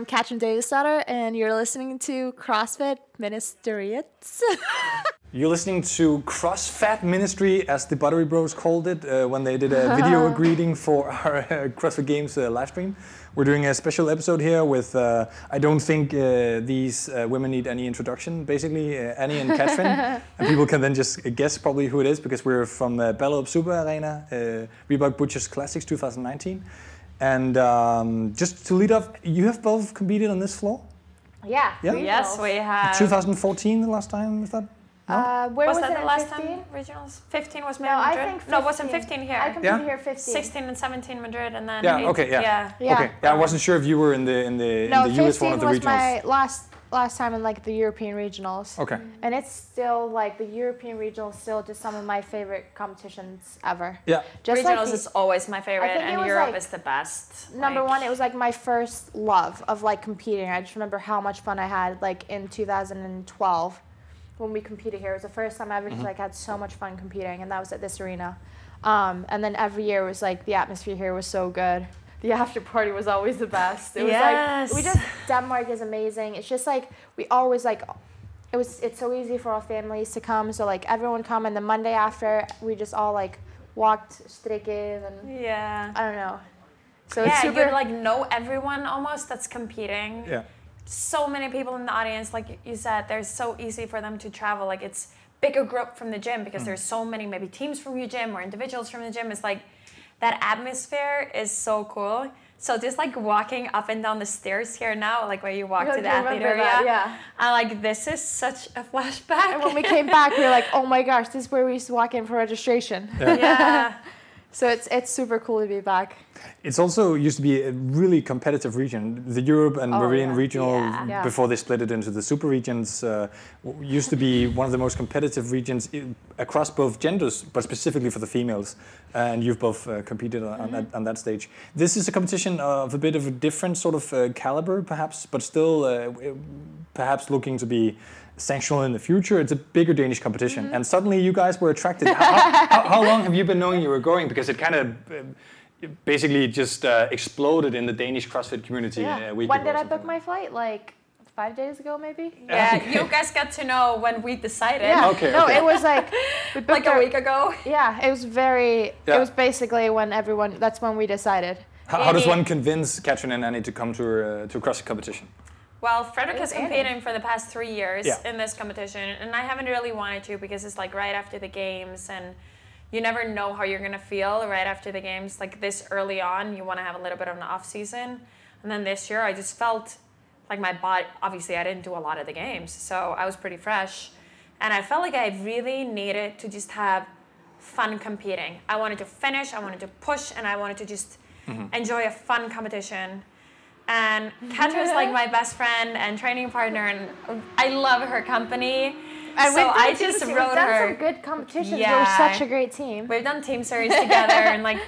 I'm Katrin Davidsdottir, and you're listening to CrossFit Ministeriets. You're listening to CrossFat Ministry, as the Buttery Bros called it uh, when they did a video greeting for our uh, CrossFit Games uh, live stream. We're doing a special episode here with, uh, I don't think uh, these uh, women need any introduction, basically, uh, Annie and Katrin. and people can then just guess probably who it is because we're from uh, Ballerup Super Arena, uh, Reebok Butchers Classics 2019. And um, just to lead off, you have both competed on this floor? yeah. Yeah. Yes, we have. 2014, the last time, was that? Uh, where was, was, that it the last 15? time regionals? 15 was No, I Madrid. think 15. No, it wasn't 15 here. I competed Yeah? here 15. 16 and 17 Madrid, and then. Yeah, eight- okay, yeah. yeah. Yeah. Okay. Yeah, I wasn't sure if you were in the in the No, in the US 15 one of the regionals. Fifteen was regionals. my last last time in like the European regionals. Okay. And it's still like the European regionals still just some of my favorite competitions ever. Yeah. Just regionals like the- is always my favorite, and Europe like, is the best. Number like- one, it was like my first love of like competing. I just remember how much fun I had like in 2012 when we competed here. It was the first time I ever just like had so much fun competing, and that was at this arena. Um, and then every year was like the atmosphere here was so good. The after party was always the best. It was like we just Denmark is amazing. It's just like we always like it was it's so easy for all families to come. So like everyone come and the Monday after we just all like walked strikken and Yeah. I don't know. So it's yeah, super you like know everyone almost that's competing. Yeah. So many people in the audience, like you said, they're so easy for them to travel. Like it's bigger group from the gym because mm. there's so many maybe teams from your gym or individuals from the gym. It's like that atmosphere is so cool. So just like walking up and down the stairs here now, like where you walk I to the do athlete area, that, yeah. I'm like, this is such a flashback. And when we came back, we were like, "Oh my gosh, this is where we used to walk in for registration." yeah. So it's it's super cool to be back. It's also used to be a really competitive region. The Europe and Oh, Marine yeah. regional, Yeah. Before they split it into the super regions, uh, used to be one of the most competitive regions across both genders, but specifically for the females. And you've both uh, competed on, on, that, on that stage. This is a competition of a bit of a different sort of uh, caliber, perhaps, but still uh, perhaps looking to be sanctional in the future. It's a bigger Danish competition. And suddenly you guys were attracted. how, how, how long have you been knowing you were going? Because it kind of uh, basically just uh, exploded in the Danish CrossFit community a week When ago. did I book my flight? Like five days ago, maybe. Yeah, you guys got to know when we decided. Yeah. Okay, No, okay. it was like we Like a our- week ago. Yeah, it was very. Yeah. It was basically when everyone. That's when we decided. How, how does one convince Katrin and Annie to come to uh, to a CrossFit competition? Well, Frederick has Annie. competed for the past three years Yeah. in this competition, and I haven't really wanted to because it's like right after the games, and you never know how you're gonna feel right after the games. Like this early on, you want to have a little bit of an off season, and then this year I just felt like my body. Obviously, I didn't do a lot of the games, so I was pretty fresh, and I felt like I really needed to just have fun competing. I wanted to finish, I wanted to push, and I wanted to just mm-hmm. enjoy a fun competition. And Katrin's like my best friend and training partner, and I love her company. And so we've I just we've wrote done her. some good competitions. Yeah. We're such a great team. We've done team series together, and like,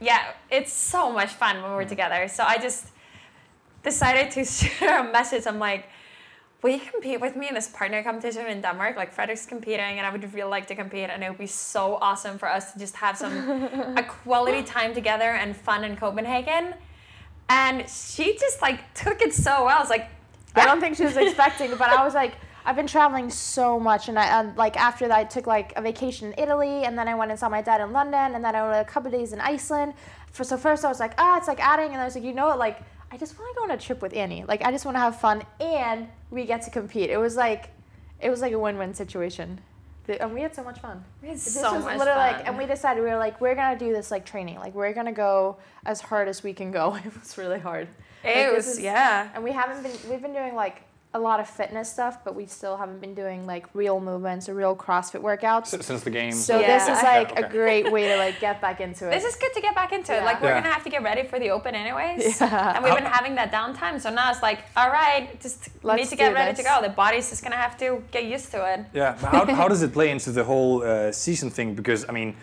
yeah, it's so much fun when we're together. So I just decided to shoot her a message. I'm like, will you compete with me in this partner competition in Denmark? Like Frederick's competing, and I would really like to compete, and it would be so awesome for us to just have some a quality time together and fun in Copenhagen. And she just like took it so well. It's like, I don't think she was expecting, but I was like, I've been traveling so much, and I and like after that, I took like a vacation in Italy, and then I went and saw my dad in London, and then I went a couple days in Iceland. For so first, I was like, ah, it's like adding, and I was like, you know what, like I just want to go on a trip with Annie. Like I just want to have fun, and we get to compete. It was like, it was like a win-win situation, The- and we had so much fun. it's This so was much literally fun. like, and we decided we were like, we're gonna do this like training, like we're gonna go as hard as we can go. It was really hard. It this was, is- yeah. And we haven't been we've been doing like a lot of fitness stuff, but we still haven't been doing like real movements or real CrossFit workouts. S- Since the game. So Yeah. this is Yeah, like a great way to like get back into it. This is good to get back into it. Like we're Yeah. gonna have to get ready for the open anyways. Yeah. And we've been having that downtime, so now it's like, all right, just Let's need to get ready this. to go. The body's just gonna have to get used to it. Yeah. but How, how does it play into the whole uh, season thing? Because I mean,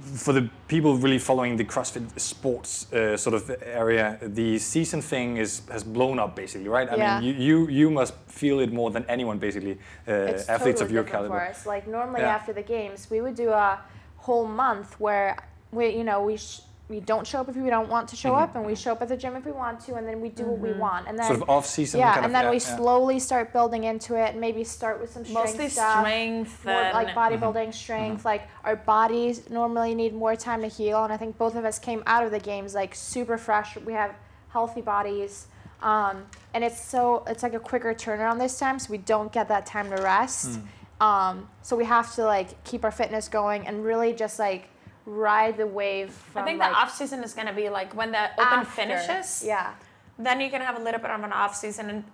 for the people really following the CrossFit sports uh, sort of area, the season thing is has blown up basically, right? I Yeah. mean, you, you you must feel it more than anyone basically. Uh, athletes totally of your caliber. for us. Like normally Yeah. after the games, we would do a whole month where we, you know, we sh- we don't show up if we don't want to show Mhm. up, and we show up at the gym if we want to, and then we do what we want, and then Sort of off season. yeah, kind and of, then we yeah. slowly start building into it. Maybe start with some strength Mostly stuff, strength more and like bodybuilding strength. Like our bodies normally need more time to heal, and I think both of us came out of the games like super fresh. We have healthy bodies, um, and it's so it's like a quicker turnaround this time, so we don't get that time to rest. Um, so we have to like keep our fitness going and really just like ride the wave. From, I think like, the off season is gonna be like when the open after. finishes. Yeah. Then you can have a little bit of an off season, and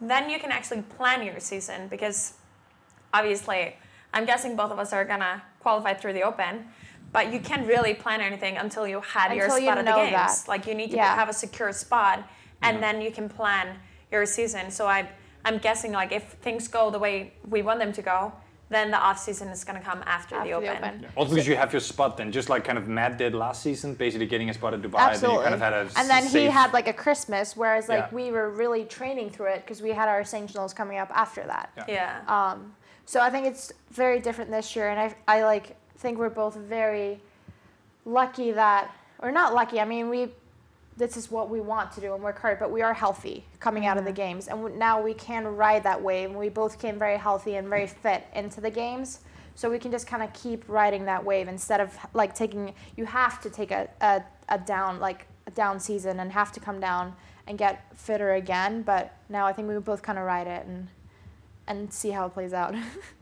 then you can actually plan your season because obviously, I'm guessing both of us are gonna qualify through the open. But you can't really plan anything until you had your Until you spot at the games. that. Like you need to Yeah. have a secure spot, and Mhm. then you can plan your season. So I, I'm guessing like if things go the way we want them to go, then the off season is gonna come after, After the open. Yeah. Also, because you have your spot then, just like kind of Matt did last season, basically getting a spot at Dubai. Then Absolutely. you kind of had a and then he safe- had like a Christmas, whereas like Yeah. we were really training through it because we had our sanctionals coming up after that. Yeah. Yeah. Um, so I think it's very different this year, and I, I like think we're both very lucky that, or not lucky. I mean, we this is what we want to do and work hard, but we are healthy coming out of the mm-hmm. games, and now we can ride that wave. And we both came very healthy and very fit into the games, so we can just kind of keep riding that wave instead of like taking. You have to take a, a, a down like a down season and have to come down and get fitter again. But now I think we both kind of ride it and and see how it plays out.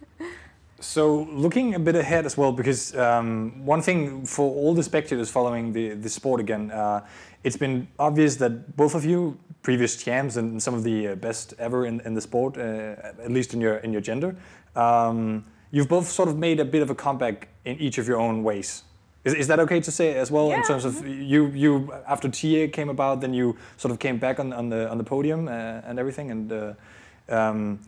So looking a bit ahead as well, because um, one thing for all the spectators following the, the sport again, uh, it's been obvious that both of you, previous champs and some of the uh, best ever in, in the sport, uh, at least in your in your gender, um, you've both sort of made a bit of a comeback in each of your own ways. Is, is that okay to say as well in terms of you you after Tia came about, then you sort of came back on, on the on the podium uh, and everything and. Uh, um,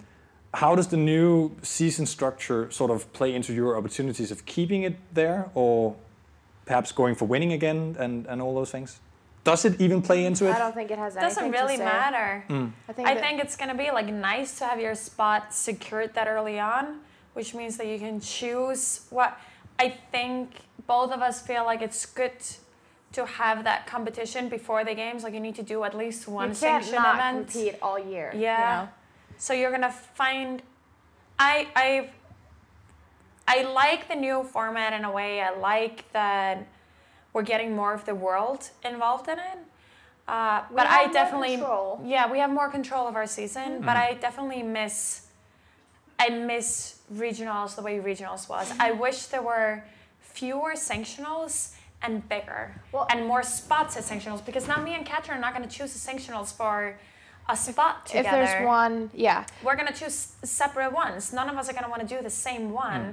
how does the new season structure sort of play into your opportunities of keeping it there or perhaps going for winning again and, and all those things does it even play into it I don't think it has It doesn't really to say. matter. Hmm. I think, I that- think it's gonna be like nice to have your spot secured that early on, which means that you can choose what. I think both of us feel like it's good to have that competition before the games. Like you need to do at least one you can't sanction not event. compete all year. you Yeah. know? So you're gonna find. I I. I like the new format in a way. I like that we're getting more of the world involved in it. Uh, We but have I more definitely, control. yeah, we have more control of our season. But I definitely miss, I miss regionals the way regionals was. I wish there were fewer sanctionals and bigger, Well- and more spots at sanctionals. Because now me and Katrin are not going to choose the sanctionals for a spot together If there's one, yeah. we're gonna choose separate ones. None of us are gonna want to do the same one hmm.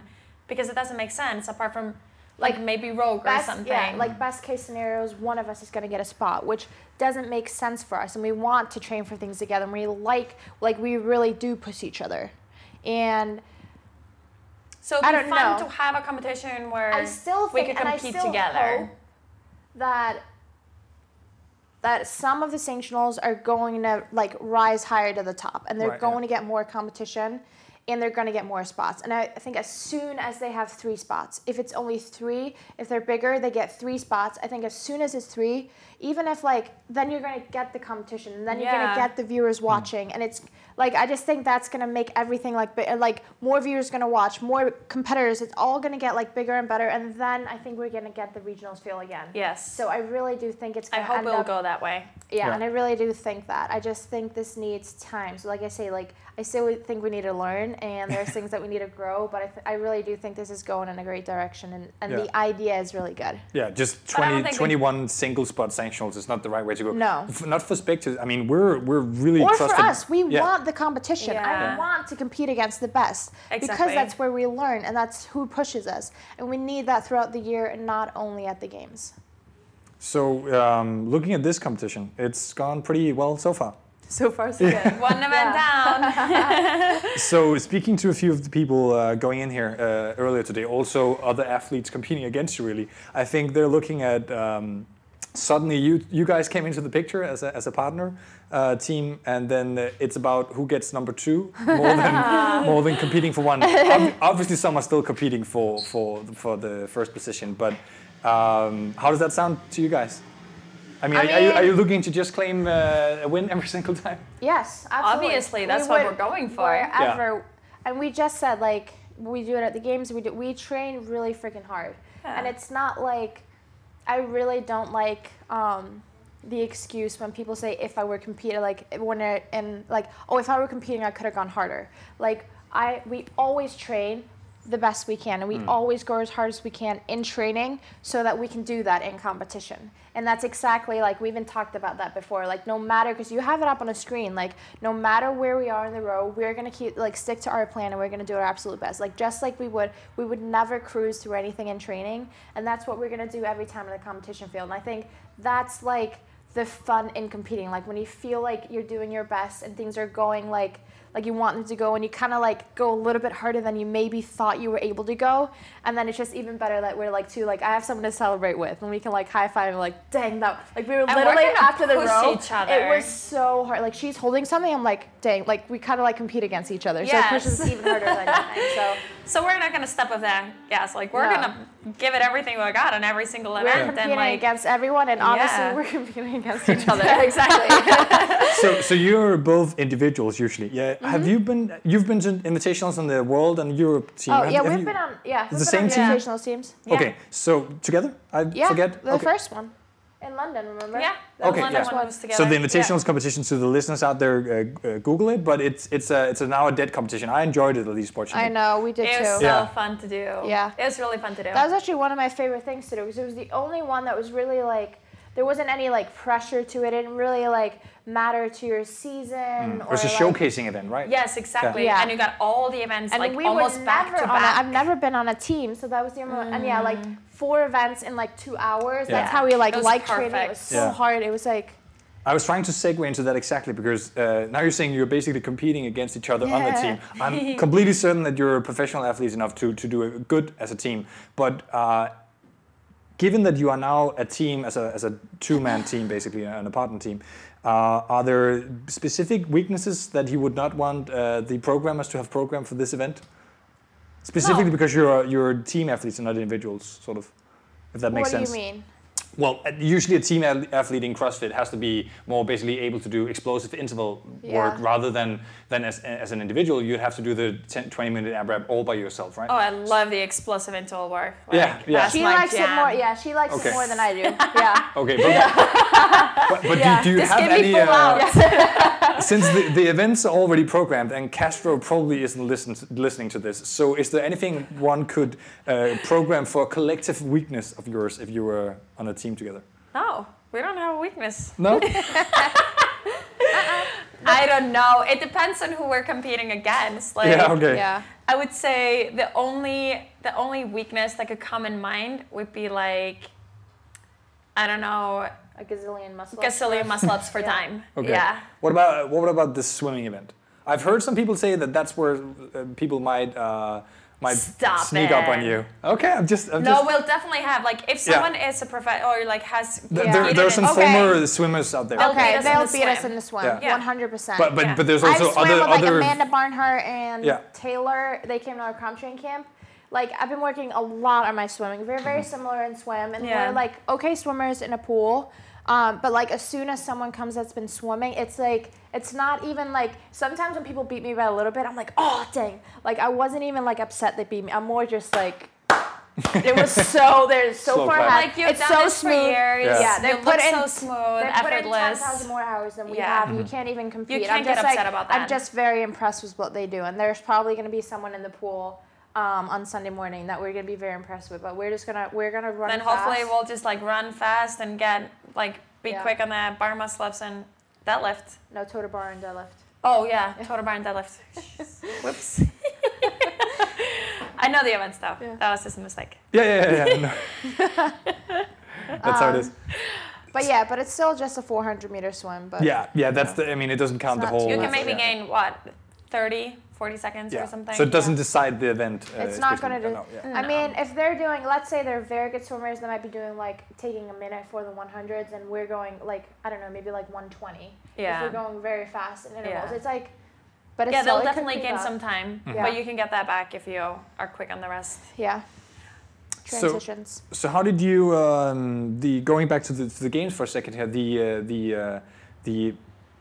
because it doesn't make sense apart from like, Like, maybe Rogue or something. yeah, like best case scenarios, one of us is going to get a spot, which doesn't make sense for us, and we want to train for things together, and we like, like we really do push each other, and so it'd I be don't fun know. to have a competition where I still we think, could and I compete still together. hope that that some of the sanctionals are going to like rise higher to the top, and they're Right, yeah. going to get more competition, and they're going to get more spots. And I, I think as soon as they have three spots, if it's only three, if they're bigger, they get three spots. I think as soon as it's three, even if like then you're going to get the competition, and then you're going to get the viewers hmm. watching, and it's like I just think that's going to make everything like bi- like more viewers going to watch, more competitors. It's all going to get like bigger and better, and then I think we're going to get the regionals feel again. Yes. So I really do think it's I going to hope it'll up go that way. yeah, Yeah. and I really do think that. I just think this needs time. So, like I say, like I still think we need to learn, and there's things that we need to grow. But I, th- I really do think this is going in a great direction, and, and Yeah. the idea is really good. yeah just But 20, think 21 single spot sanctionals is not the right way to go No. F- not for spectators i mean we're we're really Or trusted for us, we yeah. want the competition. I want to compete against the best because that's where we learn, and that's who pushes us. And we need that throughout the year, and not only at the games. so um, looking at this competition it's gone pretty well so far So far, so good. One event down. So speaking to a few of the people uh, going in here uh, earlier today, also other athletes competing against you, really, I think they're looking at. Um, suddenly, you you guys came into the picture as a, as a partner uh, team, and then uh, it's about who gets number two more than more than competing for one. Ob- obviously, some are still competing for for for the first position, but. Um, how does that sound to you guys? I mean, I are, are you, are you looking to just claim uh, a win every single time? Yes, absolutely. Obviously, that's what we're going for. Wherever, and we just said like we do it at the games. We do, we train really freaking hard, and it's not like I really don't like um, the excuse when people say if I were competing like when it and like oh if I were competing I could have gone harder. Like I we always train the best we can and we hmm. always go as hard as we can in training so that we can do that in competition. And that's exactly like we even talked about that before like no matter because you have it up on a screen like no matter where we are in the row we're going to keep like stick to our plan and we're going to do our absolute best. Like just like we would we would never cruise through anything in training and that's what we're going to do every time in the competition field. And i think that's like the fun in competing. Like when you feel like you're doing your best and things are going like like you want them to go and you kind of like go a little bit harder than you maybe thought you were able to go and then it's just even better that we're like too like i have someone to celebrate with and we can like high five and like dang that like we were we're literally gonna after the push row each other. it was so hard like she's holding something i'm like dang like we kind of like compete against each other so it pushes even harder than anything so So we're not gonna step off the gas. Like we're No. gonna give it everything we got on every single we're event, competing and like against everyone and honestly Yeah. we're competing against each other exactly. so, so you're both individuals usually. Yeah. Mm-hmm. Have you been? You've been to invitationals on the World and Europe team. oh Have- yeah have we've you- been on yeah we've the been on same team? invitational teams Yeah. Okay, so together? I yeah forget. the okay. first one in london remember Yeah. That Okay, was London yeah. one was together. So the invitationals competition to the listeners out there, uh, uh, Google it. But it's it's a it's a now a dead competition. I enjoyed it at least watching i know we did It was too so Yeah. fun to do. Yeah. It was really fun to do. That was actually one of my favorite things to do because it was the only one that was really like there wasn't any like pressure to it. It didn't really like matter to your season It or was a like, showcasing event, right? yes, exactly. Yeah. And you got all the events And like we almost were back never to on back. A, I've never been on a team, so that was the only one. And yeah, like four events in like two hours. That's how we like like training. It was so Yeah. hard. It was like I was trying to segue into that exactly because uh, now you're saying you're basically competing against each other on the team. I'm completely certain that you're professional athletes enough to, to do it good as a team. But uh, given that you are now a team, as a, as a two man team, basically, an apartment team, uh, are there specific weaknesses that you would not want uh, the programmers to have programmed for this event? Specifically No. because you're, you're team athletes and not individuals, sort of, if that makes what sense. do you mean? Well, uh, usually a team athlete in CrossFit has to be more basically able to do explosive interval work Yeah. rather than, than as, as an individual, you'd have to do the 10, 20 minute AMRAP all by yourself, right? Oh, I love the explosive interval work. Like, Yeah, yeah. She likes jam. it more. Yeah, she likes Okay. it more than I do. Yeah. Okay, but, but, but Yeah. do, do you Just have give me any, full uh, out. since the, the events are already programmed and Castro probably isn't listen, listening to this, so is there anything one could uh, program for a collective weakness of yours if you were on a team together? No, we don't have a weakness. No? I don't know. It depends on who we're competing against. Like, yeah, okay. Yeah. I would say the only the only weakness that could come in mind would be like I don't know, A gazillion muscle. gazillion muscle ups for Yeah. time. Okay. Yeah. What about what about the swimming event? I've heard some people say that that's where uh, people might uh, might Stop sneak up on you. Okay, I'm just. I'm No, just we'll definitely have like if Yeah. someone is a professional or like has th- Yeah. there, there are some in- Okay. former swimmers out there. They'll Okay, beat us they'll the beat us in the swim. Yeah. Yeah. One hundred percent. but but Yeah. but there's I've also swam other with like other. Amanda Barnhart and Yeah. Taylor. They came to our CompTrain camp. Like I've been working a lot on my swimming. We're very mm-hmm. similar in swim, and Yeah. we're like okay swimmers in a pool. Um, but like as soon as someone comes that's been swimming, it's like it's not even like sometimes when people beat me by a little bit, I'm like oh dang. Like I wasn't even like upset they beat me. I'm more just like. it was so there's so Slow far clap. ahead. Like you've it's done so this smooth. for years. Yeah. Yeah, they you put in- so smooth, They put in ten effortless. thousand more hours than we Yeah. have. Mm-hmm. You can't even compete. You can't I'm get just upset like, about I'm just very impressed with what they do, and there's probably going to be someone in the pool um, on Sunday morning that we're going to be very impressed with. But we're just gonna we're gonna run. then hopefully fast. we'll just like run fast and get like be Yeah. quick on the bar muscle ups and deadlift. no toe to bar and deadlift. Oh yeah, total bar and deadlift. Whoops. I know the events though. Yeah. That was just a mistake. Yeah, yeah, yeah. yeah, no. That's how it is. But yeah, but it's still just a 400 meter swim. But Yeah, yeah. That's the. I mean, it doesn't count the whole. You can maybe gain what, 30, 40 seconds Yeah. or something. So it doesn't Yeah. decide the event. Uh, It's not gonna do. no, yeah. I mean, if they're doing, let's say they're very good swimmers, they might be doing like taking a minute for the 100s, and we're going like I don't know, maybe like 120. Yeah. If we're going very fast in intervals, Yeah. it's like. But it's yeah, still, they'll it could definitely creep gain up. some time, Mm-hmm. Yeah. but you can get that back if you are quick on the rest. Yeah. transitions. So how did you um, the going back to the, to the games for a second here the uh, the uh, the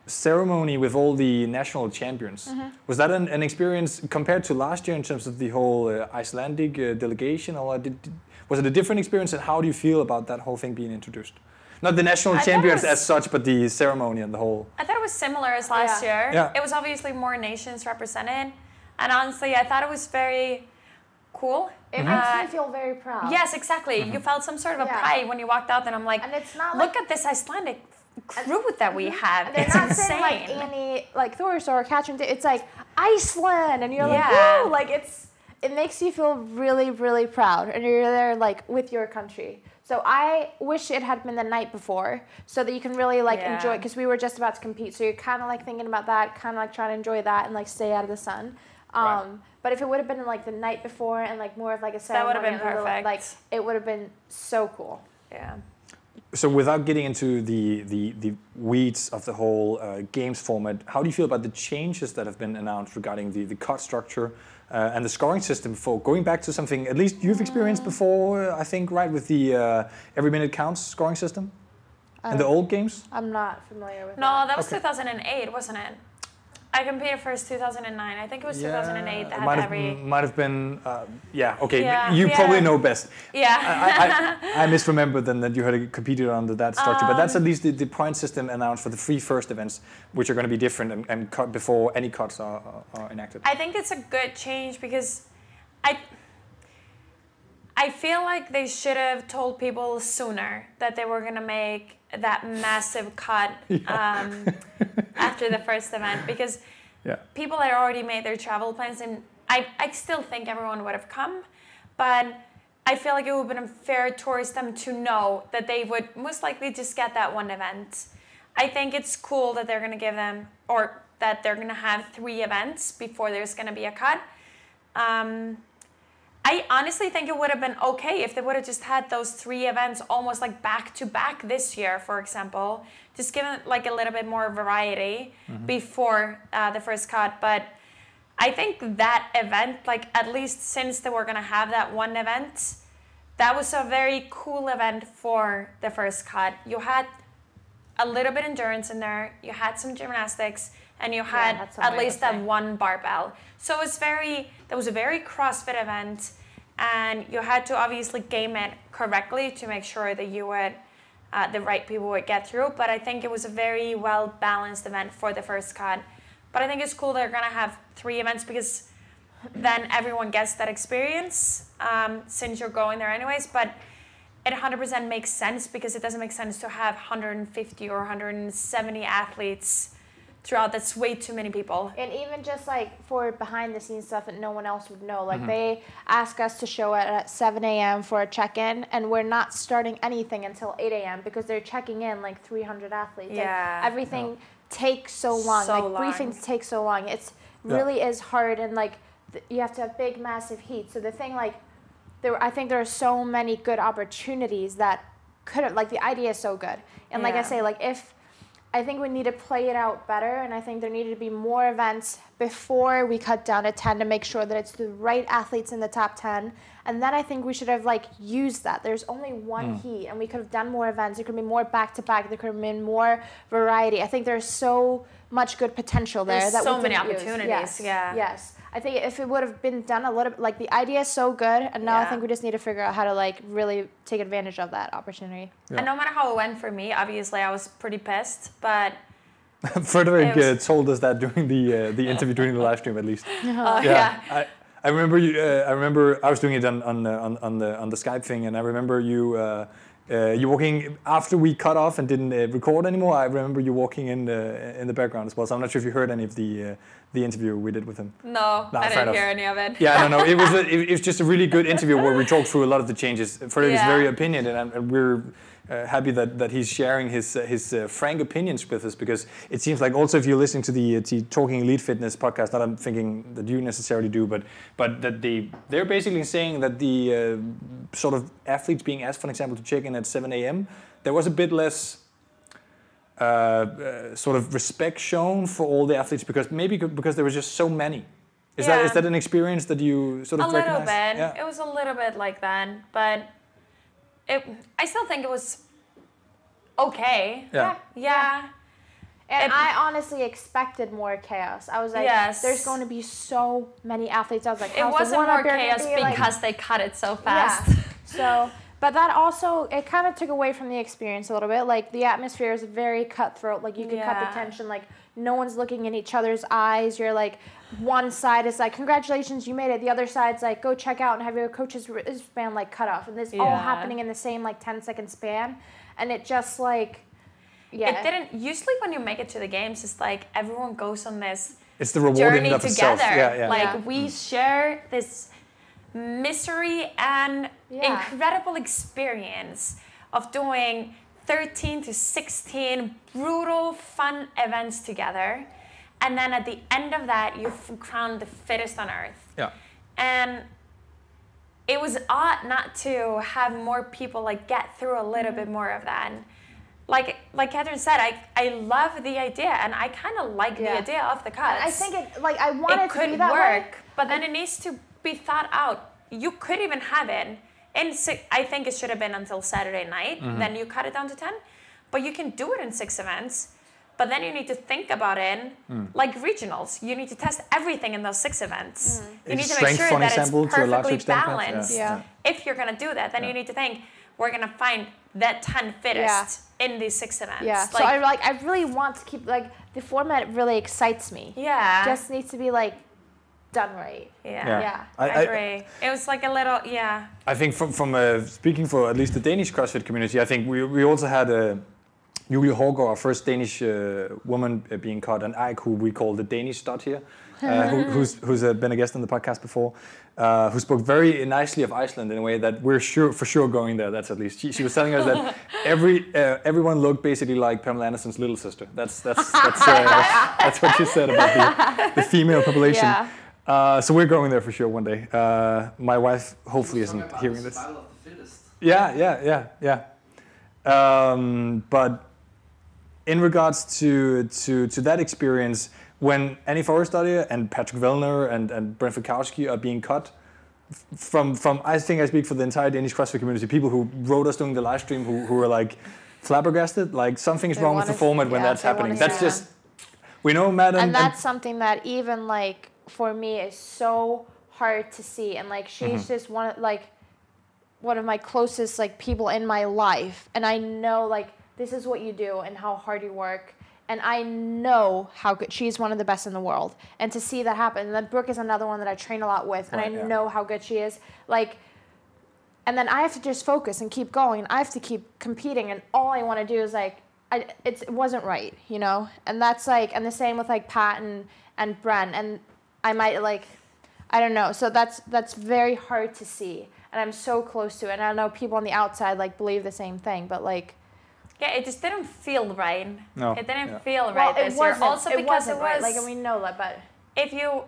ceremony with all the national champions Mm-hmm. was that an, an experience compared to last year in terms of the whole uh, Icelandic uh, delegation or did, did- was it a different experience and how do you feel about that whole thing being introduced? Not the national I champions was- as such, but the ceremony and the whole. I thought it was similar as last Yeah. year. Yeah. It was obviously more nations represented, and honestly, I thought it was very cool. It Mm-hmm. makes Uh, me feel very proud. Yes, exactly. You felt some sort of a Yeah. pride when you walked out, and I'm like, And it's not look like at this Icelandic crew that we have. they're It's not insane. saying like Annie, like Thor's or Katrin. It's like Iceland, and you're like, Yeah. whoa, like it's it makes you feel really, really proud, and you're there like with your country. So I wish it had been the night before, so that you can really like Yeah. enjoy. Because we were just about to compete, so you're kind of like thinking about that, kind of like trying to enjoy that, and like stay out of the sun. Um, Right. But if it would have been like the night before and like more of like a That would have been a little- perfect. like it would have been so cool. yeah. So without getting into the, the, the weeds of the whole uh, games format, how do you feel about the changes that have been announced regarding the, the cut structure uh, and the scoring system for going back to something at least you've experienced before, uh, I think, right, with the uh, every minute counts scoring system? and the old games? I'm not familiar with No, that. that was Okay. 2008, wasn't it? I competed first 2009. I think it was 2008 that might have, every. might have been, uh, yeah, okay, Yeah, you yeah. probably know best. Yeah. I, I, I misremembered then that you had competed under that structure, but that's at Um, least the, the point system announced for the three first events, which are going to be different and, and cut before any cuts are, are, enacted. I think it's a good change because I I feel like they should have told people sooner that they were gonna make that massive cut um, after the first event because yeah. people had already made their travel plans and I, I still think everyone would have come but I feel like it would have been fair towards them to know that they would most likely just get that one event. I think it's cool that they're gonna give them or that they're gonna have three events before there's gonna be a cut. Um, I honestly think it would have been okay if they would have just had those three events almost like back to back this year, for example. Just give it like a little bit more variety before uh, the first cut. But I think that event, like at least since they were gonna have that one event, that was a very cool event for the first cut. You had a little bit endurance in there, you had some gymnastics, and you had some at least that one barbell. So it was very that was a very CrossFit event and you had to obviously game it correctly to make sure that you would uh, the right people would get through. But I think it was a very well balanced event for the first cut. But I think it's cool they're gonna have three events because then everyone gets that experience um, since you're going there anyways. But it 100% makes sense because it doesn't make sense to have 150 or 170 athletes throughout. That's way too many people. And even just like for behind the scenes stuff that no one else would know, Mm-hmm. like they ask us to show it at 7 a.m. for a check in, and we're not starting anything until 8 a.m. because they're checking in like 300 athletes. and Yeah. everything takes so long. So like long. briefings take so long. It's Yeah. really is hard, and like th- you have to have big, massive heat. So the thing, like, there, I think there are so many good opportunities that could have, like, the idea is so good. And like I say, like if I think we need to play it out better, and I think there needed to be more events before we cut down to 10 to make sure that it's the right athletes in the top 10. And then I think we should have like used that. There's only one mm. heat, and we could have done more events. There could be more back to back. There could have been more variety. I think there's so much good potential there There's that so we many didn't use. opportunities, Yes. yeah. Yes. I think if it would have been done a little bit, like the idea is so good, and now I think we just need to figure out how to like really take advantage of that opportunity. Yeah. And no matter how it went for me, obviously I was pretty pissed, but Frederick It was- uh, told us that during the uh, the interview during the live stream at least. uh, yeah. I, I remember you. Uh, I remember I was doing it on on the, on, on the on the Skype thing, and I remember you. Uh, uh, you walking after we cut off and didn't uh, record anymore. I remember you walking in the in the background as well. So I'm not sure if you heard any of the uh, the interview we did with him. No, Nah, I didn't enough. hear any of it. Yeah, no, no. It was a, it, it was just a really good interview where we talked through a lot of the changes. Frederick is Yeah. very opinionated, and, and we're uh, happy that, that he's sharing his uh, his uh, frank opinions with us because it seems like also if you're listening to the, uh, to Talking Elite Fitness podcast, not I'm thinking that you necessarily do, but but that they they're basically saying that the uh, sort of athletes being asked, for example, to check in at 7 a.m. There was a bit less uh, uh, sort of respect shown for all the athletes because maybe because there was just so many Is that is that an experience that you sort of a of little recognize? bit. Yeah. It was a little bit like that, but it. I still think it was okay. Yeah. Yeah. And It- I honestly expected more chaos. I was like, Yes. there's going to be so many athletes. I was like, It wasn't warm-up more chaos be? Like, because they cut it so Yeah. fast. So, but that also it kind of took away from the experience a little bit. Like the atmosphere is very cutthroat. Like you can cut the tension. Like no one's looking in each other's eyes. You're like one side is like congratulations you made it. The other side's like go check out and have your coach's wristband like cut off. And this all happening in the same like 10 second span. And it just like yeah. It didn't. Usually, when you make it to the games, it's like everyone goes on this It's the reward in journey of together. itself. Yeah, yeah. Like Yeah. we mm. share this misery and Yeah. incredible experience of doing 13 to 16 brutal, fun events together. And then at the end of that, you f- crown the fittest on earth. yeah. And it was odd not to have more people like get through a little mm-hmm. bit more of that. and Like like Katrin said, I I love the idea and I kind of like the idea of the cuts I think it like I want it it, to could be that work, way. but then it needs to be thought out. You could even have it in six. I think it should have been until Saturday night. Mm-hmm. Then you cut it down to ten, but you can do it in six events. But then you need to think about it Mm. like regionals. You need to test everything in those six events. You need to make sure that it's example, to a large perfectly extent, perhaps, yeah. balanced. Yeah. If you're gonna do that, then Yeah. you need to think we're gonna find that ten fittest in these six events. Yeah. so I like I really want to keep like the format really excites me. yeah, Just needs to be like done right. yeah, Yeah. Yeah. I, I- I- agree. it was like a little, yeah. I think from from uh, speaking for at least the Danish CrossFit community, I think we, we also had uh, Julie Hougård, our first Danish uh, woman uh, being cut, and Ike, who we call the Danish stud here, uh, who, who's who's uh, been a guest on the podcast before, uh, who spoke very nicely of Iceland in a way that we're sure for sure going there. That's at least she, she was telling us that every uh, everyone looked basically like Pamela Anderson's little sister. That's that's that's, uh, that's what she said about the, the female population. Yeah. Uh, so we're going there for sure one day. Uh, my wife hopefully isn't about hearing this. Survival of the fittest. Yeah, yeah, yeah, yeah. Um, but in regards to, to to that experience, when Annie Forrester and Patrick Vellner and and Brent Fikowski are being cut, from from I think I speak for the entire Danish CrossFit community. People who wrote us during the live stream who who were like flabbergasted, like something's They wrong with the wanna- format when yeah, that's happening. That's that. just we know, madam. and, and that's something that even like for me is so hard to see and like she's Mm-hmm. just one of like one of my closest like people in my life and i know like this is what you do and how hard you work and i know how good she's one of the best in the world and to see that happen and then brooke is another one that i train a lot with and Right, i yeah. know how good she is like and then I have to just focus and keep going. And I have to keep competing, and all I want to do is like, I, it's, it wasn't right, you know. And that's like, and the same with like Pat and and Bren, and I might like, I don't know. So that's that's very hard to see, and I'm so close to it. And I know people on the outside like believe the same thing, but like, Yeah, it just didn't feel right. No, It didn't yeah. feel right it this year. wasn't. Also it because wasn't it was right. like, and we know that, but if you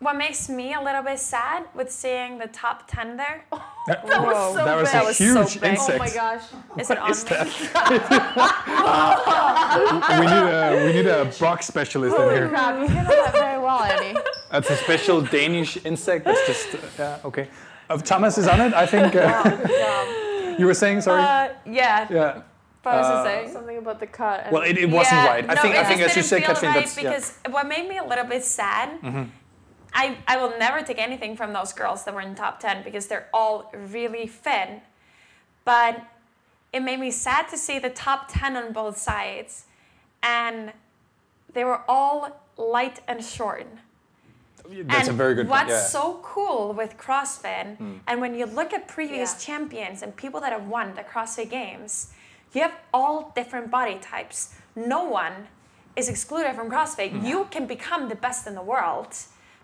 what makes me a little bit sad with seeing the top 10 there that was so that was big. a was so huge big. insect. Oh my gosh. is it on is me we need a we need a box specialist in here. crap! You know that very well, Annie. That's a special Danish insect. That's just uh, yeah okay. Uh, Thomas is on it. I think uh, Good job. you were saying sorry. uh, yeah yeah. I was Uh, I saying Something about the cut. and- Well, it, it wasn't Yeah, right. I no, think it I think just as you didn't said, feel Katrine, right that's yeah. because what made me a little bit sad Mm-hmm. I, I will never take anything from those girls that were in top 10 because they're all really fit but it made me sad to see the top 10 on both sides and they were all light and short That's and a very good What's point. Yeah. So cool with CrossFit, and when you look at previous Yeah. champions and people that have won the CrossFit Games, you have all different body types. No one is excluded from CrossFit. Hmm. You can become the best in the world,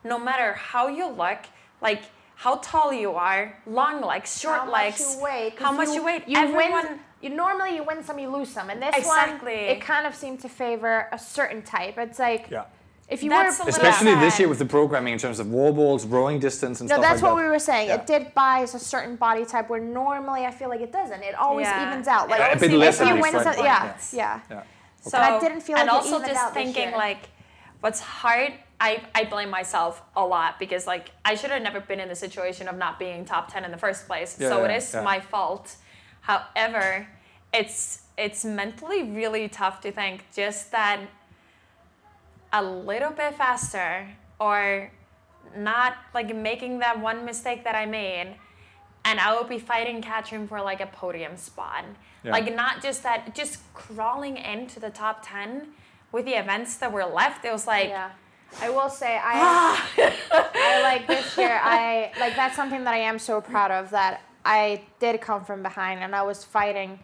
no matter how you look, like how tall you are, long legs, short how legs, much you weigh, 'cause how much you, weight. You Everyone, win. You normally you win some, you lose some, and this Exactly. one it kind of seemed to favor a certain type. It's like Yeah. If you That's a were little Especially this year with the programming in terms of wall balls, rowing distance, and no, stuff that's like what that. we were saying. Yeah. It did buys a certain body type where normally I feel like it doesn't. It always Yeah. evens out. Like Yeah, a bit less if you least, win right? Yeah. yeah, yeah. Yeah. So But I didn't feel and like it also evened just out this thinking like, what's hard I, I blame myself a lot because like I should have never been in the situation of not being top 10 in the first place. Yeah, so yeah, it is yeah. my fault. However, it's it's mentally really tough to think just that a little bit faster or not like making that one mistake that I made and I would be fighting Katrin for like a podium spot. Yeah. Like not just that just crawling into the top 10 with the events that were left it was like Yeah. I will say I I like this year I like that's something that I am so proud of that I did come from behind and I was fighting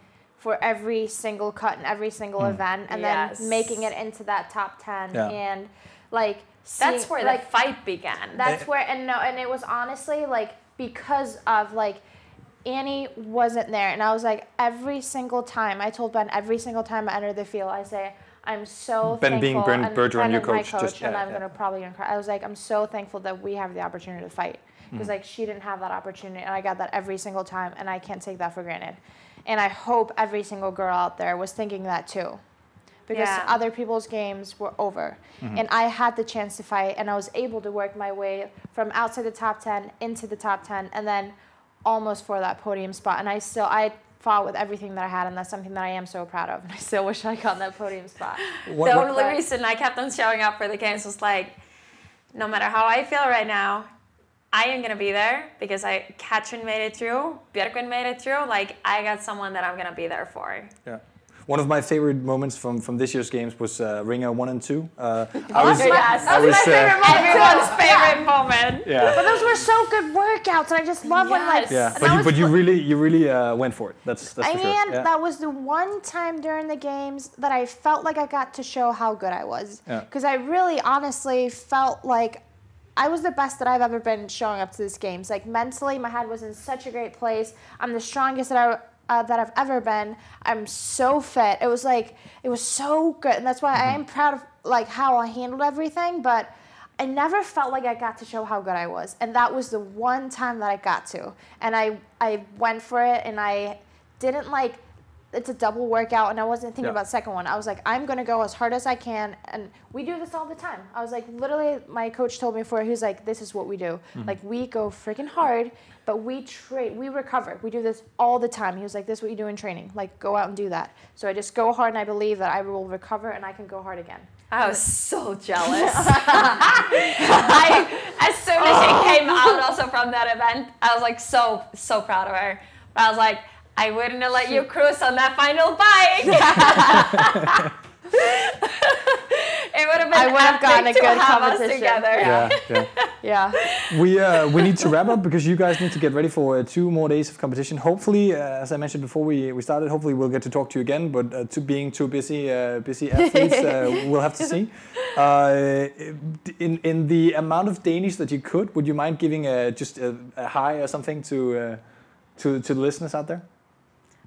for every single cut and every single event and Yes. then making it into that top 10 Yeah. and like that's where like the fight began. that's where and no and it was honestly like because of like Annie wasn't there and I was like every single time I told Ben every single time I enter the field I say I'm so Ben being thankful Bern- and Bergeron, Ben your is my coach, just- and yeah, I'm yeah. gonna probably gonna cry. I was like I'm so thankful that we have the opportunity to fight Mm. because like she didn't have that opportunity and I got that every single time and I can't take that for granted and I hope every single girl out there was thinking that too. Because Yeah. other people's games were over. Mm-hmm. And i had the chance to fight and i was able to work my way from outside the top 10 into the top 10 and then almost for that podium spot. And i still i fought with everything that i had and that's something that i am so proud of. And i still wish i got that podium spot. What- the what- only but- reason I kept on showing up for the games was like, no matter how I feel right now, I am gonna be there because I Katrin made it through, Björgvin made it through. Like I got someone that I'm gonna be there for. Yeah. One of my favorite moments from, from this year's games was uh, Ringer 1 and 2. Uh, I was, my- Yes. I that was was, my uh, favorite moment. Everyone's too. favorite moment. yeah. but those were so good workouts and i just love when like Yes. Yeah, but you, but you really you really uh, went for it. That's that's for and sure. Yeah. that was the one time during the games that I felt like I got to show how good I was. Yeah. Because I really honestly felt like I was the best that I've ever been showing up to these games. Like mentally, my head was in such a great place. I'm the strongest that I. Uh, that I've ever been. I'm so fit. It was like it was so good, and that's why I am proud of like how I handled everything. But I never felt like I got to show how good I was, and that was the one time that I got to. And I I went for it, and I didn't like it's a double workout and I wasn't thinking Yeah. about second one. I was like, I'm gonna go as hard as I can and we do this all the time. I was like literally my coach told me before, he was like, This is what we do. Mm-hmm. Like we go freaking hard, but we trade we recover. We do this all the time. He was like, This is what you do in training. Like go out and do that. So I just go hard and I believe that I will recover and I can go hard again. I was so jealous. I, as soon as she came out also from that event, I was like so so proud of her. But I was like, I wouldn't have let you cruise on that final bike. it would have been I would have gotten a good have competition. together. yeah, yeah. Yeah. we uh, we need to wrap up because you guys need to get ready for uh, two more days of competition. Hopefully, uh, as I mentioned before we, we started, hopefully we'll get to talk to you again. But uh, to being too busy uh, busy athletes, uh, we'll have to see. Uh, in in the amount of Danish that you could, would you mind giving a, just a, a hi or something to uh, to to the listeners out there?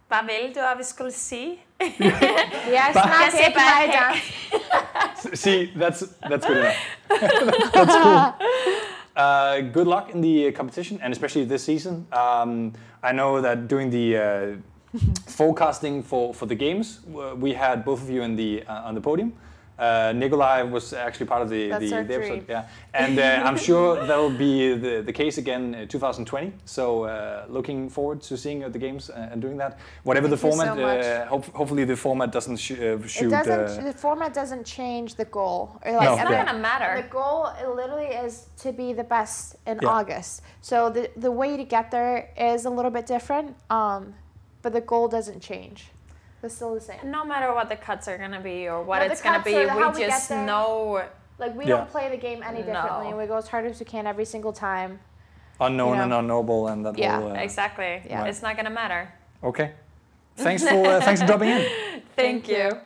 Hvad vil du, at vi skulle sige? Yeah, it's Jeg siger taking bare, my hey. down. See, that's that's good enough. that's cool. Uh, good luck in the uh, competition, and especially this season. Um, I know that during the uh, forecasting for, for the games, we had both of you in the uh, on the podium. Uh, Nikolai was actually part of the, That's the, our the episode, dream. yeah, and uh, I'm sure that will be the, the case again uh, 2020. So uh, looking forward to seeing you the games uh, and doing that. Whatever Thank the you so format, much. uh, hope, hopefully the format doesn't sh- uh, shoot. It doesn't. uh, the format doesn't change the goal. Or like, No, It's not yeah. gonna matter. The goal it literally is to be the best in Yeah. August. So the the way to get there is a little bit different. Um, but the goal doesn't change. It's still the same. No matter what the cuts are gonna be or what No, it's gonna be, we we just there. know Like we Yeah. don't play the game any differently. No. We go as hard as we can every single time. unknown you and unknowable, and that Yeah. whole. Uh, exactly. Yeah. It's not gonna matter. Okay. Thanks for uh, thanks for dropping in. Thank you.